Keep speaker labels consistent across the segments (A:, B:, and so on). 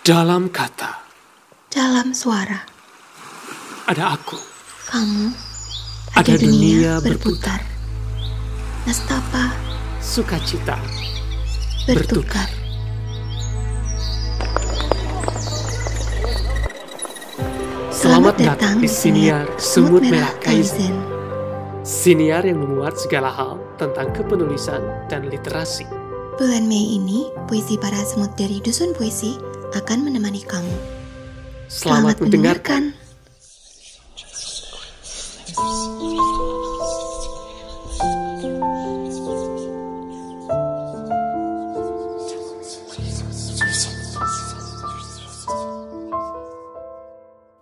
A: Dalam kata,
B: dalam suara,
A: ada aku.
B: kamu,
A: Ada dunia
B: berputar. Nestapa
A: Sukacita
B: bertukar.
A: Selamat datang di Siniar Semut Merah Kaizen. Siniar yang memuat segala hal tentang kepenulisan dan literasi.
B: Bulan Mei ini, puisi para semut dari Dusun Puisi akan menemani kamu.
A: Selamat, mendengarkan.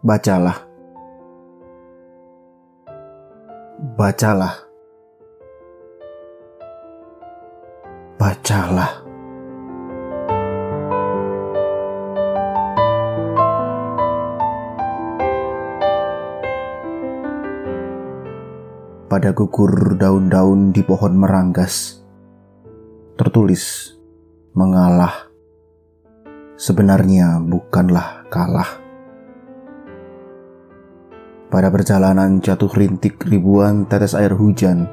C: Bacalah. Bacalah. Bacalah. Pada gugur daun-daun di pohon meranggas, tertulis mengalah. Sebenarnya bukanlah kalah. Pada perjalanan jatuh rintik ribuan tetes air hujan,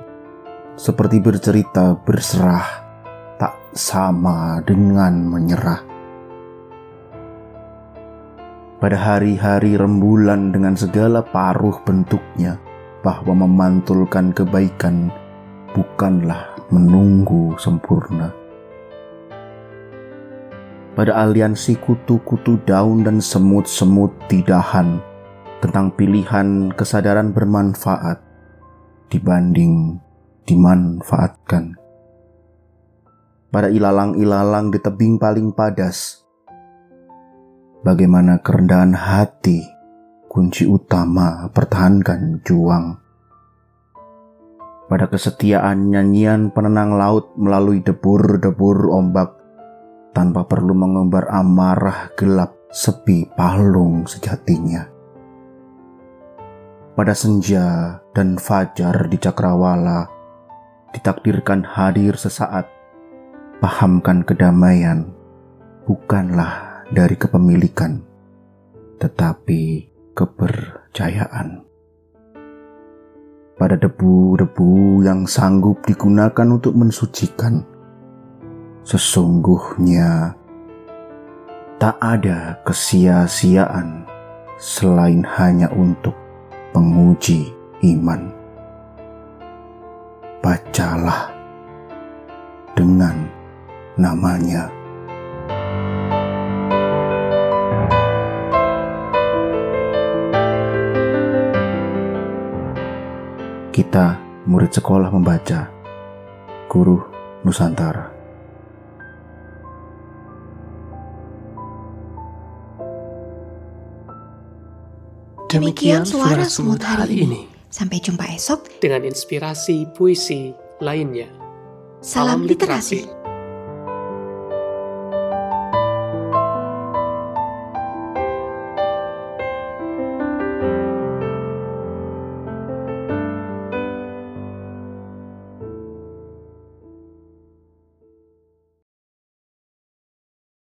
C: seperti bercerita berserah, tak sama dengan menyerah. Pada hari-hari rembulan dengan segala paruh bentuknya, bahwa memantulkan kebaikan bukanlah menunggu sempurna. Pada aliansi kutu-kutu daun dan semut-semut di dahan, tentang pilihan kesadaran bermanfaat dibanding dimanfaatkan. Pada ilalang-ilalang di tebing paling padas, bagaimana kerendahan hati kunci utama pertahankan juang. Pada kesetiaan nyanyian penenang laut melalui debur-debur ombak tanpa perlu mengumbar amarah gelap sepi palung sejatinya pada senja dan fajar di cakrawala ditakdirkan hadir sesaat pahamkan kedamaian bukanlah dari kepemilikan tetapi kepercayaan pada debu-debu yang sanggup digunakan untuk mensucikan sesungguhnya tak ada kesia-siaan selain hanya untuk penguji iman. Bacalah dengan namanya. Kita murid sekolah membaca, guru Nusantara.
A: Demikian suara semut hari ini
B: Sampai jumpa esok.
A: dengan inspirasi puisi lainnya.
B: Salam
A: Salam literasi.
B: literasi.